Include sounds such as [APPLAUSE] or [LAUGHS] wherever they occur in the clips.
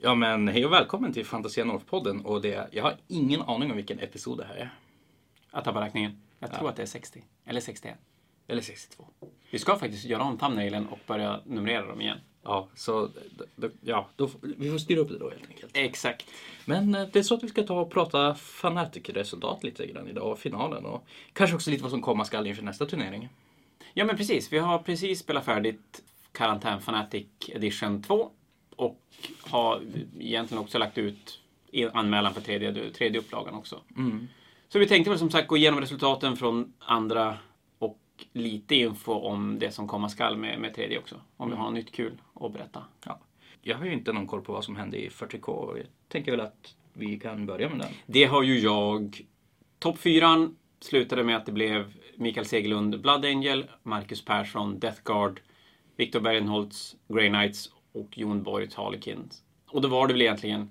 Ja men hej och välkommen till Fantasia North-podden och det, jag har ingen aning om vilken episod det här är. Jag tappar räkningen. Jag tror att det är 60. Eller 61. Eller 62. Vi ska faktiskt göra om thumbnailen och börja numrera dem igen. Ja, så ja, då, vi får styra upp det då helt enkelt. Exakt. Men eh, det är så att vi ska ta och prata Fnatic-resultat lite grann idag, och finalen och kanske också lite vad som komma skall inför nästa turnering. Ja men precis, vi har precis spelat färdigt Karantän Fanatic Edition 2 och har egentligen också lagt ut anmälan för tredje, tredje upplagan också. Så vi tänkte väl som sagt gå igenom resultaten från andra och lite info om det som komma skall med, med tredje också. Om vi har något nytt kul att berätta. Ja. Jag har ju inte någon koll på vad som hände i 40K och jag tänker väl att vi kan börja med den. Det har ju jag. Topp fyran slutade med att det blev Mikael Segerlund, Blood Angel, Marcus Persson, Death Guard, Viktor Bergenholtz, Grey Knights och Jon Borg Harlequins. Och då var det väl egentligen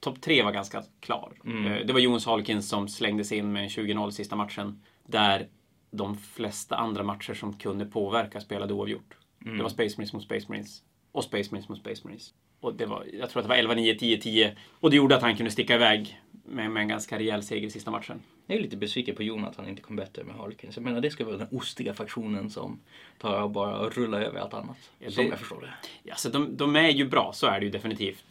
Topp tre var ganska klar. Eh, Det var Jons Harlequins som slängdes in med en 20-0 sista matchen. Där de flesta andra matcher som kunde påverka spelade oavgjort. Det var Space Marines mot Space Marines. Och Space Marines mot Space Marines. Och det var, jag tror att det var 11-9, 10-10. Och det gjorde att han kunde sticka iväg med, med en ganska rejäl seger i sista matchen. Jag är lite besviken på Jon att han inte kom bättre med Harlequins. Jag menar det ska vara den ostiga faktionen som tar och bara rullar över allt annat. Ja, som det- jag förstår det. Ja, så de, de är ju bra, så är det ju definitivt.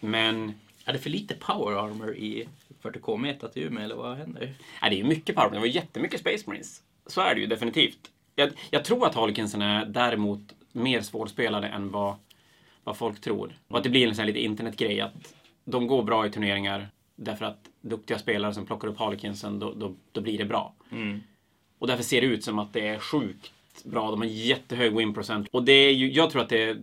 Men Är det för lite power armor i 40K-metat i Umeå eller vad händer? ja, det är ju mycket power. Det var jättemycket Space Marines. Så är det ju definitivt. Jag, jag tror att Harlequinsen är däremot mer svårspelade än vad, vad folk tror. Och att det blir en sån här lite internetgrej att de går bra i turneringar därför att duktiga spelare som plockar upp Harlequinsen, då, då, då blir det bra. Och därför ser det ut som att det är sjukt bra. De har jättehög win procent. Och det är ju, jag tror att det är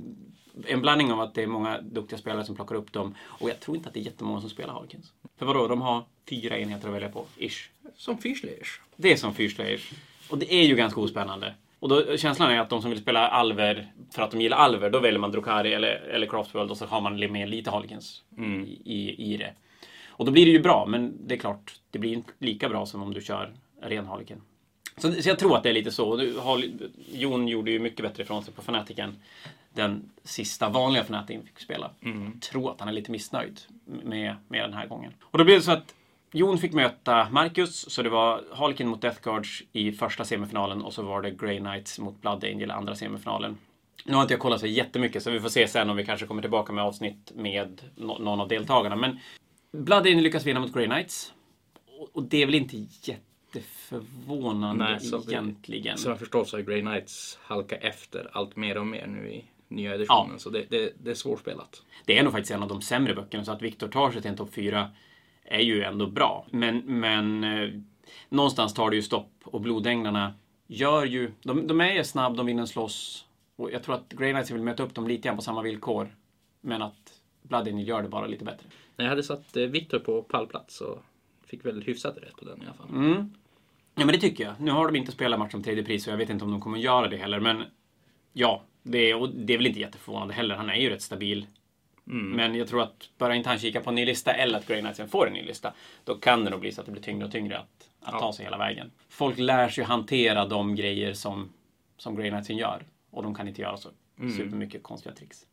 en blandning av att det är många duktiga spelare som plockar upp dem. Och jag tror inte att det är jättemånga som spelar Harlequins. För vadå, de har fyra enheter att välja på, ish. Som Fyrslayers. Det är som Fyrslayers. Och det är ju ganska ospännande. Och då, känslan är att de som vill spela Alver, för att de gillar Alver, då väljer man Drukari eller, eller Craftworld och så har man med lite Harlequins i, i, i det. Och då blir det ju bra, men det är klart, det blir inte lika bra som om du kör ren Harlequin. Så, så jag tror att det är lite så. Nu har, Jon gjorde ju mycket bättre ifrån sig på Fnaticen. Den sista vanliga Fnaticen fick spela. Jag tror att han är lite missnöjd med, med den här gången. Och då blev det så att Jon fick möta Marcus, så det var Harlequin mot Death Guards i första semifinalen och så var det Grey Knights mot Blood Angel i andra semifinalen. Nu har inte jag kollat så jättemycket, så vi får se sen om vi kanske kommer tillbaka med avsnitt med någon av deltagarna. Men Blood Angel lyckas vinna mot Grey Knights. Och- det är väl inte jätteförvånande Nej, så- egentligen. Som jag förstår så har Grey Knights halkat efter allt mer och mer nu i nya editionen. Så det, det, det är svårspelat. Det är nog faktiskt en av de sämre böckerna, så att Viktor tar sig till en topp 4 är ju ändå bra. Men, men eh, någonstans tar det ju stopp och Blodänglarna gör ju... De, de är ju snabb, de vinner slåss. Och jag tror att Grey Knights vill möta upp dem lite grann på samma villkor. Men att Angel gör det bara lite bättre. Jag hade satt eh, Viktor på pallplats så fick väl hyfsat rätt på den i alla fall. Mm. Ja, men det tycker jag. Nu har de inte spelat match om tredje pris och jag vet inte om de kommer göra det heller. Men ja, det är, och det är väl inte jätteförvånande heller. Han är ju rätt stabil. Men jag tror att bara inte han kika på en ny lista eller att Grey Knightsen får en ny lista, då kan det nog bli så att det blir tyngre och tyngre att, att Ja. ta sig hela vägen. Folk lär sig hantera de grejer som, som Grey Knightsen gör. Och de kan inte göra så supermycket konstiga tricks.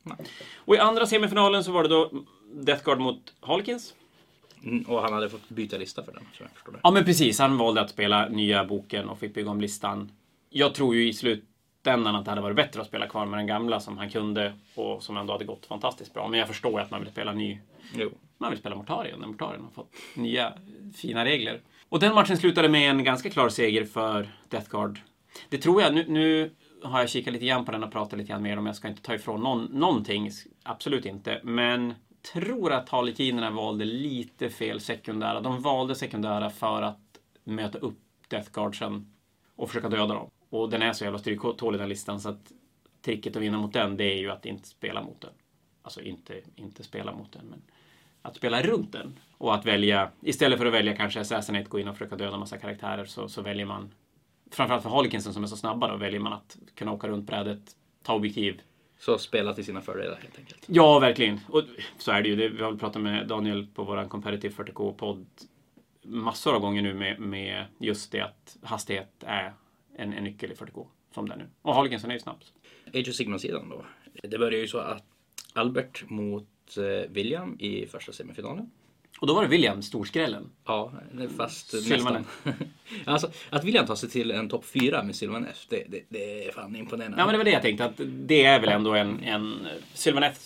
Och i andra semifinalen så var det då Death Guard mot Harlequins. Mm, och han hade fått byta lista för den, så jag förstår det. Ja, men precis. Han valde att spela nya boken och fick bygga om listan. Jag tror ju i slutändan att det hade varit bättre att spela kvar med den gamla som han kunde och som ändå hade gått fantastiskt bra. Men jag förstår ju att man vill spela ny. Jo. Man vill spela Mortarion när Mortarion har fått nya fina regler. Och den matchen slutade med en ganska klar seger för Death Guard. Det tror jag. Nu, nu har jag kikat lite grann på den och pratat lite grann mer om. Jag ska inte ta ifrån någon, någonting. Absolut inte. Men tror att Harlekinerna valde lite fel sekundära. De valde sekundära för att möta upp Death Guardsen och försöka döda dem. Och den är så jävla stryktålig den listan så att tricket att vinna mot den, det är ju att inte spela mot den. Alltså inte, inte spela mot den, men att spela runt den. Och att välja, istället för att välja kanske Assassinate, gå in och försöka döda massa karaktärer, så, så väljer man, framförallt för Harlekinsen som är så snabba, då väljer man att kunna åka runt brädet, ta objektiv. Så spela till sina fördelar helt enkelt. Ja, verkligen. Och så är det ju. Vi har pratat med Daniel på vår Competitive 40K-podd massor av gånger nu med, med just det att hastighet är en, en nyckel i 40K. Som det är nu. Och Harlekinsen är ju snabb. Age of Sigma-sidan då. Det börjar ju så att Albert mot eh, William i första semifinalen. Och då var det William, storskrällen. Ja, fast Sylvanen. nästan. [LAUGHS] alltså, att William tar sig till en topp fyra med Sylvaneth, det, det, det är fan imponerande. Ja, men det var det jag tänkte. Att det är väl ändå en, en Sylvaneth.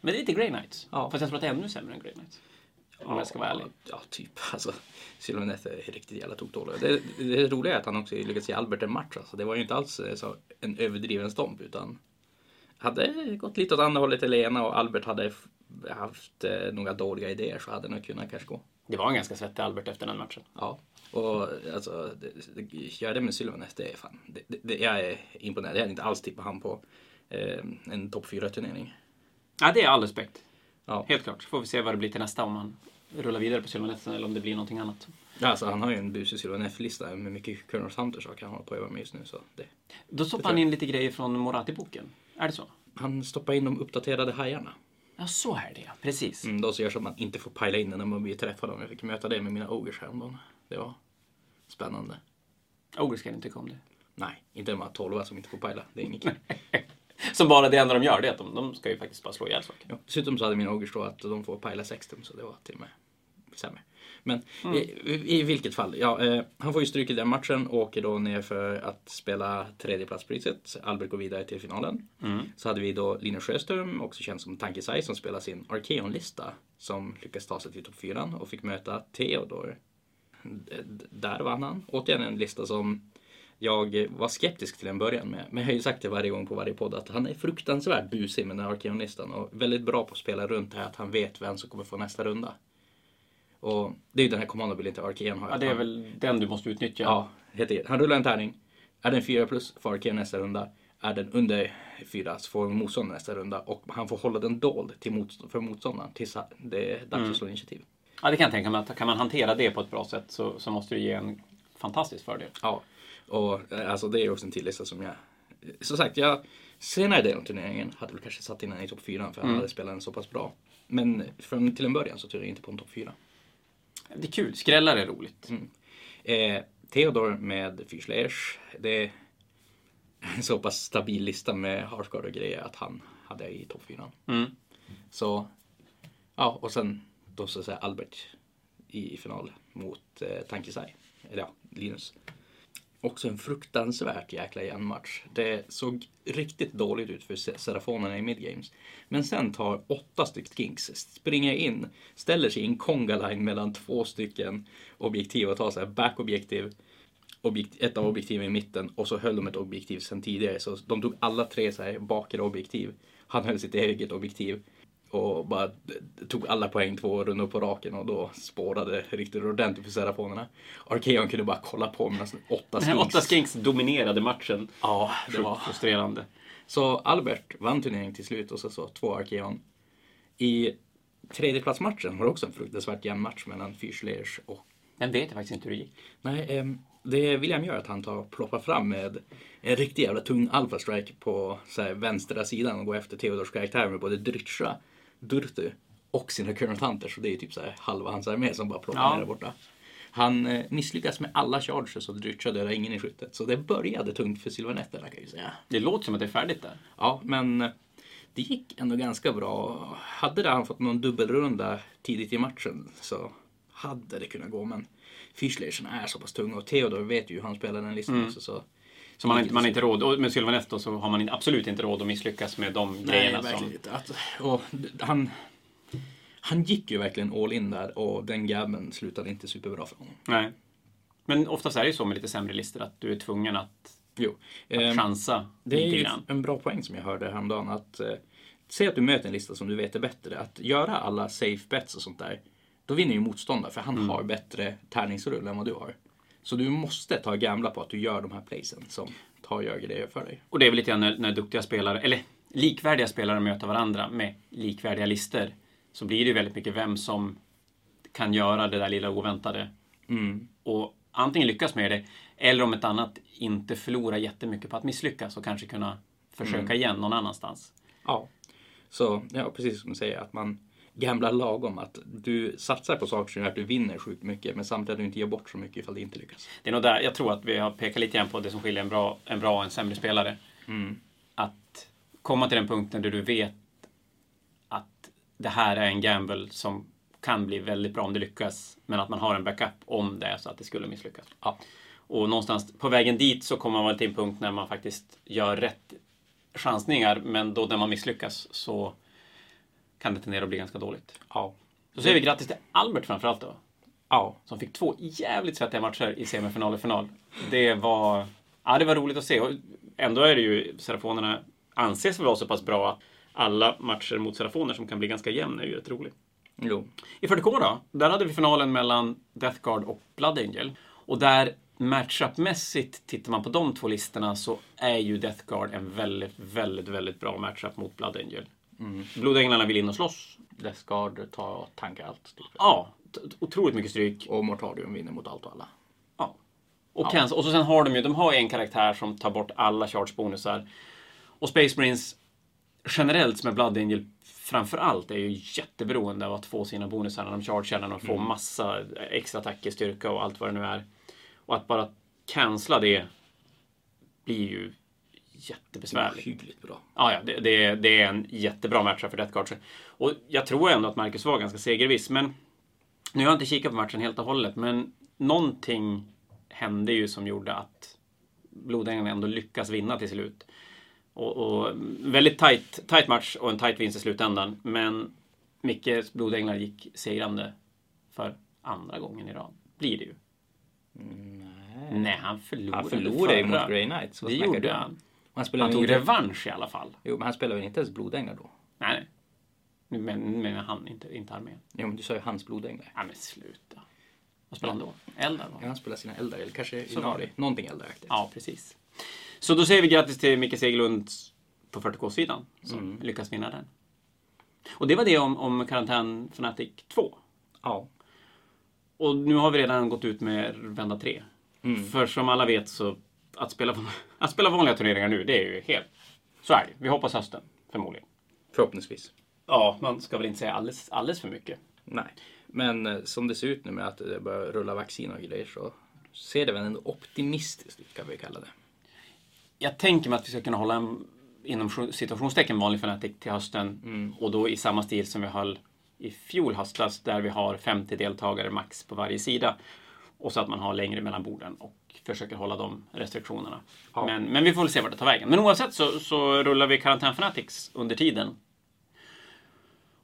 Men det är lite Grey Knights. Ja. Fast jag tror att det är ännu sämre än Grey Knights. Om jag ska vara ärlig. Ja, typ. Alltså, Sylvaneth är riktigt jävla tokdålig. Det, det roliga är att han också lyckats ge Albert en match. Alltså, det var ju inte alls eh, så en överdriven stomp utan hade gått lite åt andra hållet till Lena och Albert hade haft eh, några dåliga idéer så hade nog kunnat kanske gå. Det var en ganska svettig Albert efter den matchen. Ja, och alltså, det, det, gör det med Sylvaneth, det är fan, det, det, jag är imponerad. Jag hade inte alls tippat han på eh, en topp 4-turnering. Ja, det är all respekt. Ja. Helt klart. Får vi se vad det blir till nästa om han rullar vidare på Sylvaneth eller om det blir någonting annat. Ja, alltså, han har ju en busig Sylvaneth-lista med mycket Colonels Hunters saker han håller på att öva med just nu. Så det. Då stoppar han in lite grejer från Morati-boken. Är det så? Han stoppar in de uppdaterade hajarna. Ja, så är det ja. Precis. Mm, de som gör så att man inte får pajla in den när man blir träffad dem. Jag fick möta det med mina ogers häromdagen. Det var spännande. Ogre ska inte om det. Nej, inte de här tolva som inte får pajla. Det är inget kul. [LAUGHS] Som bara det enda de gör, det är att de, de ska ju faktiskt bara slå ihjäl saker. Ja, dessutom så hade mina ogers då att de får pajla 60 så det var till och med sämre. Men i, i, i vilket fall, ja, eh, han får ju stryk i den matchen och åker då ner för att spela tredjeplatspriset. Albert går vidare till finalen. Så hade vi då Linus Sjöström, också känd som Tankesai, som spelar sin Arkeon-lista. Som lyckas ta sig till topp 4 och fick möta Theodor. D- Där vann han. Återigen en lista som jag var skeptisk till en början med. Men jag har ju sagt det varje gång på varje podd att han är fruktansvärt busig med den här Arkeon-listan och väldigt bra på att spela runt det här att han vet vem som kommer få nästa runda. Och det är ju den här kommandobilden till Arkeon har. Ja, det är väl den du måste utnyttja. Ja, enkelt. Han rullar en tärning. Är den 4 plus får Arkeon nästa runda. Är den under 4 så får motståndaren nästa runda. Och han får hålla den dold till motstå- för motståndaren tills det är dags att slå initiativ. Ja, det kan jag tänka mig. Att kan man hantera det på ett bra sätt så, så måste det ge en fantastisk fördel. Ja, och eh, alltså det är också en till lista som jag... Som sagt, jag senare delen av turneringen hade väl kanske satt in den i topp 4 för han hade spelat den så pass bra. Men från till en början så tror jag inte på en topp 4. Det är kul. Skrällar är roligt. Eh, Theodor med Fyrslayers. Det är en så pass stabil lista med Harsgard och grejer att han hade i topp 4. Mm. Så, ja, och sen då så att säga Albert i final mot eh, Tankesai. Eller ja, Linus. Också en fruktansvärt jäkla jämn match. Det såg riktigt dåligt ut för Serafonerna i midgames. Men sen tar åtta stycken kinks, springer in, ställer sig i en Konga line mellan två stycken objektiv och tar så här backobjektiv, objekt, ett av objektiven i mitten och så höll de ett objektiv sen tidigare. Så de tog alla tre så här bakre objektiv. Han höll sitt eget objektiv och bara tog alla poäng två rundor på raken och då spårade riktigt ordentligt för Serafonerna. Arkeon kunde bara kolla på medan åtta skinks. åtta skinks dominerade matchen. Ja, det var. Frustrerande. Så Albert vann turneringen till slut och så, så två Arkeon. I tredjeplatsmatchen var det också en fruktansvärt jämn match mellan Fyrslayers och Den vet jag faktiskt inte hur det gick. Nej, ehm, det William gör att han tar ploppar fram med en riktigt jävla tung alpha strike på så här, vänstra sidan och går efter Theodors karaktär med både Drytscha, Durtu och sina Current Hunters. Så det är typ så här halva hans armé som bara ploppar Ja. ner där borta. Han eh, misslyckas med alla charges och Drytscha dödar ingen i skyttet. Så det började tungt för Sylvanetterna kan jag ju säga. Det låter som att det är färdigt där. Ja, men eh, det gick ändå ganska bra. Hade det han fått någon dubbelrunda tidigt i matchen så hade det kunnat gå. Men Fischlersen är så pass tung och Theodor vet ju hur han spelar den listan också. Så Så man man har inte råd. Och med Sylvaneth då så har man absolut inte råd att misslyckas med de Nej, grejerna verkligen som... Att, och d- han, han gick ju verkligen all in där och den gabben slutade inte superbra för honom. Nej. Men oftast är det ju så med lite sämre listor att du är tvungen att, Jo. att Ehm, chansa Det är ju grann. en bra poäng som jag hörde häromdagen. Att, eh, säg att du möter en lista som du vet är bättre. Att göra alla safe bets och sånt där. Då vinner ju motståndaren för han har bättre tärningsrull än vad du har. Så du måste ta gamla på att du gör de här placen som tar och gör grejer för dig. Och det är väl lite grann när, när duktiga spelare, eller likvärdiga spelare möter varandra med likvärdiga listor så blir det ju väldigt mycket vem som kan göra det där lilla oväntade. Mm. Och antingen lyckas med det eller om ett annat inte förlora jättemycket på att misslyckas och kanske kunna försöka Mm. igen någon annanstans. Ja. Så ja, precis som du säger att man gamblar lagom. Att du satsar på saker som gör att du vinner sjukt mycket men samtidigt att du inte ger bort så mycket ifall det inte lyckas. Det är nog där, jag tror att vi har pekat lite grann på det som skiljer en bra, en bra och en sämre spelare. Mm. Att komma till den punkten där du vet att det här är en gamble som kan bli väldigt bra om det lyckas. Men att man har en backup om det är så att det skulle misslyckas. Ja. Och någonstans på vägen dit så kommer man väl till en punkt när man faktiskt gör rätt chansningar. Men då när man misslyckas så kan det tendera att bli ganska dåligt. Ja. Så säger vi grattis till Albert framförallt då. Ja. Som fick två jävligt svettiga matcher i semifinal och final. Det var, ja, det var roligt att se. Och ändå är det ju, Serafonerna anses vara så pass bra att alla matcher mot Serafoner som kan bli ganska jämna är ju rätt roligt. Jo. I 40K då, där hade vi finalen mellan Death Guard och Blood Angel. Och där matchup-mässigt, tittar man på de två listorna så är ju Death Guard en väldigt, väldigt, väldigt bra matchup mot Blood Angel. Mm. Blodänglarna vill in och slåss. Death Guard tar tankar allt. Typ. Ja, otroligt mycket stryk. Och Mortarium vinner mot allt och alla. Ja. Och, Kans, och så sen har de ju, de har en karaktär som tar bort alla charge-bonusar. Och Space Marines generellt med Blood Angel framför allt är ju jätteberoende av att få sina bonusar när de chargear, när de får massa extra attacker, styrka och allt vad det nu är. Och att bara cancella det blir ju jättebesvärligt. Hyggligt bra. Ja, ja det, det, det är en jättebra match för Death Guard. Och jag tror ändå att Marcus var ganska segerviss. Men nu har jag inte kikat på matchen helt och hållet. Men någonting hände ju som gjorde att Blodängarna ändå lyckas vinna till slut. Och, och väldigt tight, tight match och en tight vinst i slutändan. Men Mickes Blodänglar gick segrande för andra gången i rad. Blir det ju. Nej. Nej, han förlorade Han förlorade ju mot Grey Knights. Det gjorde han. Han spelade Han tog inte... revansch i alla fall. Jo, men han spelade väl inte ens blodänglar då? Nej, nej. Nu men- menar han, inte, inte armén. Jo, men du sa ju hans blodänglar. Ja, men sluta. Vad spelar han då? Eldar va? Ja, han spelar sina eldar, eller kanske Så Inari. Någonting eldaraktigt. Ja, precis. Så då säger vi grattis till Micke Segelund på 40K-sidan som Mm. lyckas vinna den. Och det var det om, om Karantän Fnatic 2. Ja. Och nu har vi redan gått ut med vända 3. Mm. För som alla vet så att spela, [LAUGHS] att spela vanliga turneringar nu, det är ju helt... Så är det. Vi hoppas hösten, förmodligen. Förhoppningsvis. Ja, man ska väl inte säga alldeles, alldeles för mycket. Nej. Men eh, som det ser ut nu med att det börjar rulla vaccin och grejer så ser det väl ändå optimistiskt ut kan vi kalla det. Jag tänker mig att vi ska kunna hålla en inom situationstecken vanlig Fnatic till hösten. Och då i samma stil som vi höll i fjol höstas där vi har 50 deltagare max på varje sida. Och så att man har längre mellan borden och försöker hålla de restriktionerna. Ja. Men, men vi får väl se vart det tar vägen. Men oavsett så, så rullar vi Karantän Fanatics under tiden.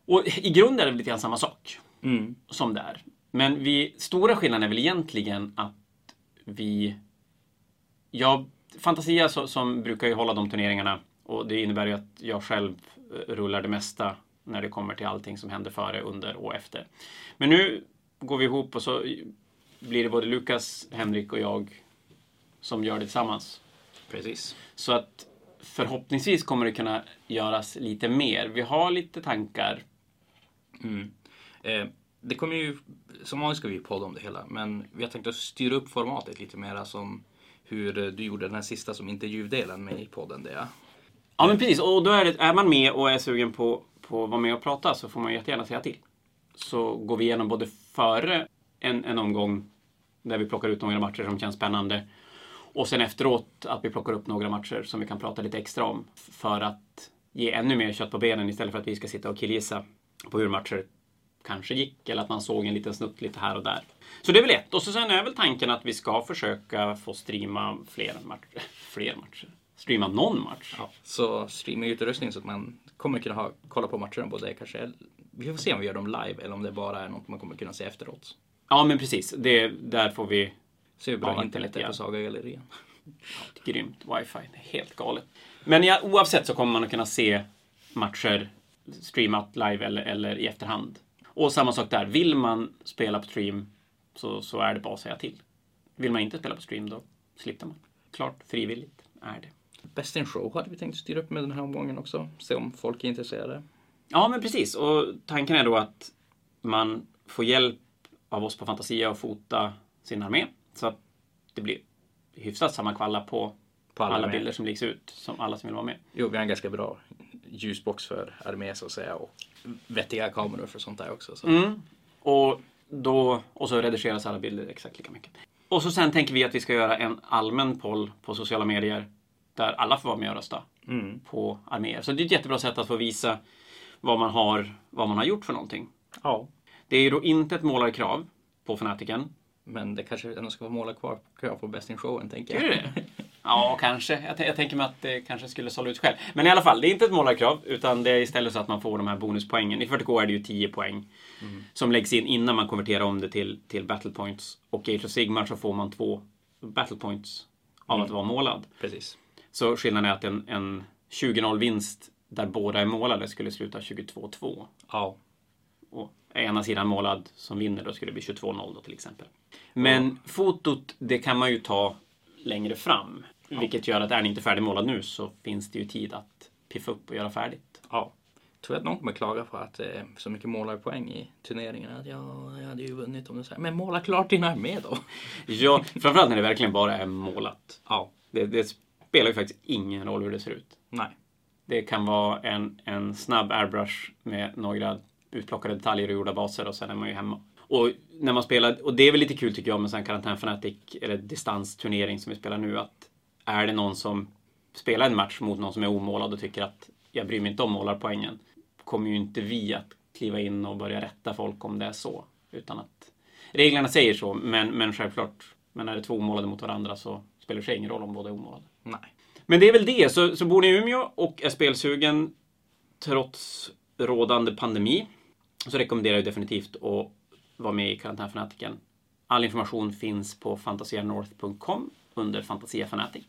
Och i grunden är det lite grann samma sak Mm. som det är. Men vi, stora skillnaden är väl egentligen att vi... Ja, Fantasia så, som brukar ju hålla de turneringarna och det innebär ju att jag själv eh, rullar det mesta när det kommer till allting som händer före, under och efter. Men nu går vi ihop och så blir det både Lukas, Henrik och jag som gör det tillsammans. Precis. Så att förhoppningsvis kommer det kunna göras lite mer. Vi har lite tankar. Mm. Eh, det kommer ju, som vanligt ska vi podda om det hela, men vi har tänkt att styra upp formatet lite mer som hur du gjorde den här sista som intervjudelen med i podden. Där. Ja, men precis. Och då är, det, är man med och är sugen på, på att vara med och prata så får man jättegärna säga till. Så går vi igenom både före en, en omgång där vi plockar ut några matcher som känns spännande och sen efteråt att vi plockar upp några matcher som vi kan prata lite extra om för att ge ännu mer kött på benen istället för att vi ska sitta och killgissa på hur matcher kanske gick eller att man såg en liten snutt lite här och där. Så det är väl ett. Och så sen är väl tanken att vi ska försöka få streama fler matcher. [LAUGHS] Fler matcher? Streama någon match. Ja. Så streamingutrustning så att man kommer kunna ha, kolla på matcherna både kanske, vi får se om vi gör dem live eller om det bara är något man kommer kunna se efteråt. Ja, men precis. Det, där får vi... Se hur bra Ja, internet på Saga-gallerian. Grymt wifi. Det är helt galet. Men ja, oavsett så kommer man att kunna se matcher streamat live eller, eller i efterhand. Och samma sak där. Vill man spela på stream så, så är det bara att säga till. Vill man inte spela på stream då slipper man. Klart frivilligt är det. Best in show hade vi tänkt styra upp med den här omgången också. Se om folk är intresserade. Ja, men precis. Och tanken är då att man får hjälp av oss på Fantasia att fota sin armé. Så att det blir hyfsat samma kvalla på, På alla alla, bilder som läggs ut. Som alla som vill vara med. Jo, vi har en ganska bra ljusbox för armé så att säga och vettiga kameror för sånt där också. Så. Mm. Och, då, och så redigeras alla bilder exakt lika mycket. Och så sen tänker vi att vi ska göra en allmän poll på sociala medier där alla får vara med och rösta Mm. på arméer. Så det är ett jättebra sätt att få visa vad man har, vad man har gjort för någonting. Ja. Det är ju då inte ett målarkrav på Fanatiken. Men det kanske ändå ska vara måla kvar krav på Best in showen, tänker jag. Är det? Ja, kanske. Jag, jag tänker mig att det kanske skulle sålla ut själv. Men i alla fall, det är inte ett målarkrav, utan det är istället så att man får de här bonuspoängen. I 40K är det ju 10 poäng som läggs in innan man konverterar om det till, till battle points. Och i Age of Sigmar så får man två battle points av att vara målad. Precis. Så skillnaden är att en, en 20-0 vinst där båda är målade skulle sluta 22-2. Ja. Och ena sidan målad som vinner då skulle det bli 22-0 då till exempel. Men fotot, det kan man ju ta längre fram. Vilket gör att är ni inte färdigmålad nu så finns det ju tid att piffa upp och göra färdigt. ja. Tror jag att någon kommer klaga på att det är så mycket målarpoäng i turneringen. Att ja, jag hade ju vunnit om du säger men måla klart din armé då. [LAUGHS] Ja, framförallt när det verkligen bara är målat. Ja. Det, det spelar ju faktiskt ingen roll hur det ser ut. Nej. Det kan vara en, en snabb airbrush med några utplockade detaljer och gjorda baser och sen är man ju hemma. Och när man spelar, och det är väl lite kul tycker jag med sån Karantän Fanatic eller distansturnering som vi spelar nu att är det någon som spelar en match mot någon som är omålad och tycker att jag bryr mig inte om målarpoängen kommer ju inte vi att kliva in och börja rätta folk om det är så. Utan att reglerna säger så, men, men självklart, men är det två omålade mot varandra så spelar det sig ingen roll om båda är omålade. Nej. Men det är väl det. Så, så bor ni i Umeå och är spelsugen trots rådande pandemi så rekommenderar jag definitivt att vara med i Karantänfanatiken. All information finns på fantasianorth.com under Fantasia Fanatic.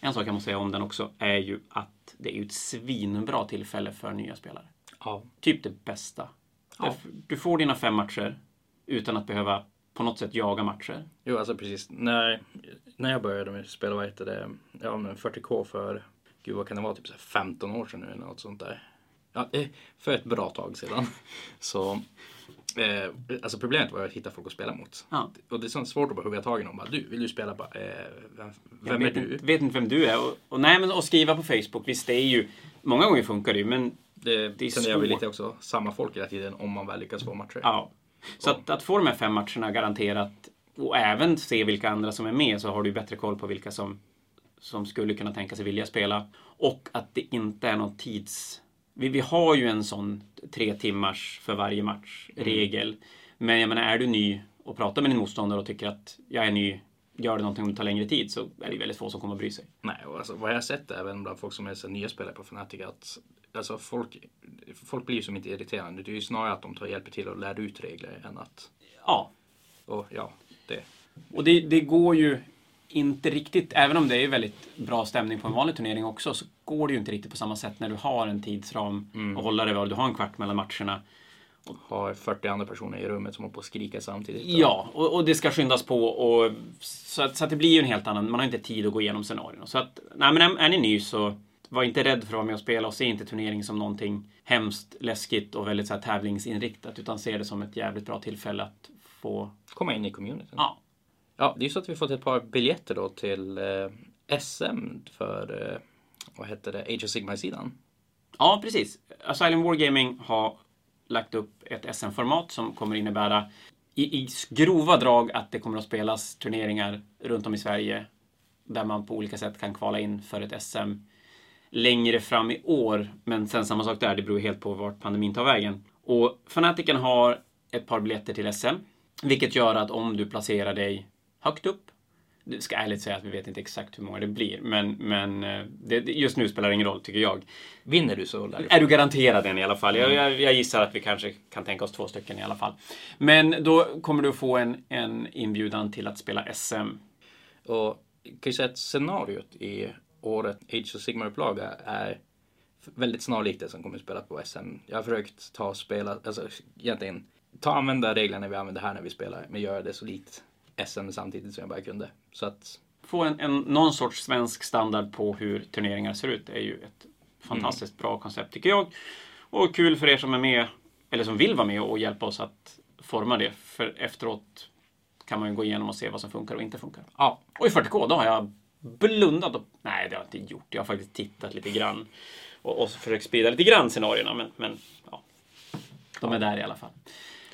En sak jag måste säga om den också är ju att det är ett svinbra tillfälle för nya spelare. Ja. Typ det bästa. Ja. Du får dina fem matcher utan att behöva på något sätt jaga matcher. Jo, alltså precis. När, när jag började med spela, vad heter det, ja men 40K för, gud vad kan det vara, typ så här 15 år sedan nu eller något sånt där. Ja, för ett bra tag sedan. Så, eh, alltså problemet var att hitta folk att spela mot. Ja. Och det är så svårt att bara hugga tag i någon. Bara, du, vill du spela? Bara, eh, vem Jag vem är vet du? Inte, vet inte vem du är. Och, och, nej, men att skriva på Facebook, visst det är ju... Många gånger funkar det ju, men Det, Det är sen är svårt. lite också samma folk hela tiden om man väl lyckas få matcher. ja. Så att, att få de här fem matcherna garanterat och även se vilka andra som är med så har du bättre koll på vilka som, som skulle kunna tänka sig vilja spela. Och att det inte är någon tids... Vi, vi har ju en sån tre timmars för varje match regel. Men jag menar, är du ny och pratar med din motståndare och tycker att jag är ny, gör det någonting om det tar längre tid så är det väldigt få som kommer att bry sig. Nej, och alltså, vad jag har sett även bland folk som är så nya spelare på Fnatic att alltså, folk, folk blir som inte irriterande. Det är ju snarare att de tar hjälper till och lär ut regler än att, Ja, och ja, det. Och det, det går ju inte riktigt, även om det är väldigt bra stämning på en vanlig turnering också, så går det ju inte riktigt på samma sätt när du har en tidsram och hålla dig och du har en kvart mellan matcherna. Har 40 andra personer i rummet som håller på att skrika samtidigt. Ja, och, och det ska skyndas på och så att, så att det blir ju en helt annan, man har inte tid att gå igenom scenarion. Så att, nej men är, är ni ny så var inte rädd för att vara med och spela och se inte turnering som någonting hemskt, läskigt och väldigt så här tävlingsinriktat utan se det som ett jävligt bra tillfälle att få, Komma in i communityn. ja, Ja, det är ju så att vi fått ett par biljetter då till eh, SM för, eh, vad hette det, Age of Sigmar-sidan. Ja, precis. Asylum Wargaming har lagt upp ett SM-format som kommer innebära i, i grova drag att det kommer att spelas turneringar runt om i Sverige där man på olika sätt kan kvala in för ett SM längre fram i år. Men sen samma sak där, det beror helt på vart pandemin tar vägen. Och Fanatiken har ett par biljetter till SM, vilket gör att om du placerar dig högt upp det ska ärligt säga att vi vet inte exakt hur många det blir, men, men eh, det, just nu spelar det ingen roll, tycker jag. Vinner du så lär Är du garanterad en i alla fall? Jag, jag, jag gissar att vi kanske kan tänka oss två stycken i alla fall. Men då kommer du få en, en inbjudan till att spela SM. Och jag kan ju säga att scenariot i året Age of Sigmar-upplaga är väldigt snarlikt det som kommer att spelas på SM. Jag har försökt ta och spela, alltså egentligen ta använda reglerna vi använder här när vi spelar, men göra det så likt SM samtidigt som jag bara kunde. Så att, Få en, en, någon sorts svensk standard på hur turneringar ser ut är ju ett fantastiskt bra koncept tycker jag. Och kul för er som är med, eller som vill vara med och hjälpa oss att forma det. För efteråt kan man ju gå igenom och se vad som funkar och inte funkar. ja, Och i 40K, då har jag blundat och... Nej, det har jag inte gjort. Jag har faktiskt tittat lite grann. Och, och försökt sprida lite grann scenarierna, men, men ja. De är där i alla fall.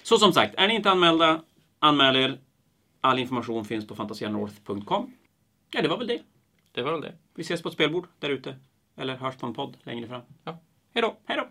Så som sagt, är ni inte anmälda, anmäl er. All information finns på fantasianorth.com. Ja, det var väl det. det var väl det. Vi ses på ett spelbord där ute. Eller hörs på en podd längre fram. Ja. Hej då, hej då!